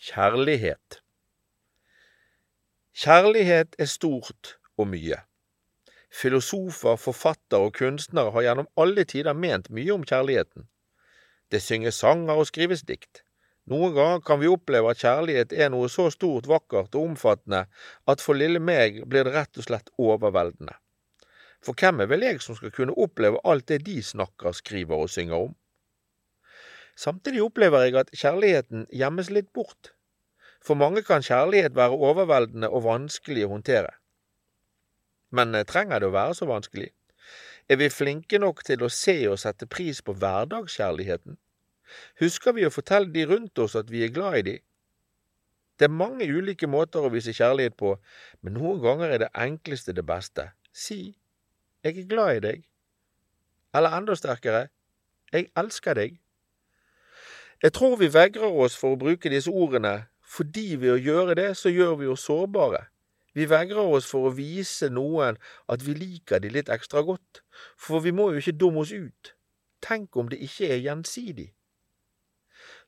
Kjærlighet Kjærlighet er stort og mye. Filosofer, forfattere og kunstnere har gjennom alle tider ment mye om kjærligheten. Det synges sanger og skrives dikt. Noen ganger kan vi oppleve at kjærlighet er noe så stort, vakkert og omfattende at for lille meg blir det rett og slett overveldende. For hvem er vel jeg som skal kunne oppleve alt det de snakker, skriver og synger om? Samtidig opplever jeg at kjærligheten gjemmes litt bort. For mange kan kjærlighet være overveldende og vanskelig å håndtere. Men eh, trenger det å være så vanskelig? Er vi flinke nok til å se og sette pris på hverdagskjærligheten? Husker vi å fortelle de rundt oss at vi er glad i de? Det er mange ulike måter å vise kjærlighet på, men noen ganger er det enkleste det beste. Si jeg er glad i deg. Eller enda sterkere, jeg elsker deg. Jeg tror vi vegrer oss for å bruke disse ordene, fordi ved å gjøre det, så gjør vi oss sårbare. Vi vegrer oss for å vise noen at vi liker de litt ekstra godt, for vi må jo ikke dumme oss ut. Tenk om det ikke er gjensidig.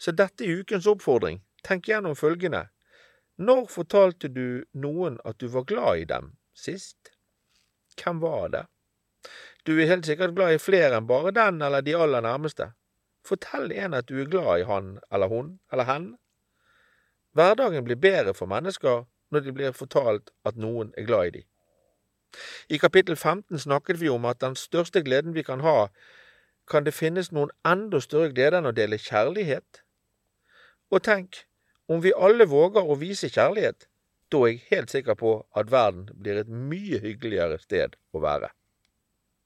Så dette er ukens oppfordring. Tenk gjennom følgende. Når fortalte du noen at du var glad i dem sist? Hvem var det? Du er helt sikkert glad i flere enn bare den eller de aller nærmeste. Fortell en at du er glad i han eller hun eller hen. Hverdagen blir bedre for mennesker når de blir fortalt at noen er glad i dem. I kapittel 15 snakket vi om at den største gleden vi kan ha, kan det finnes noen enda større glede enn å dele kjærlighet? Og tenk, om vi alle våger å vise kjærlighet, da er jeg helt sikker på at verden blir et mye hyggeligere sted å være.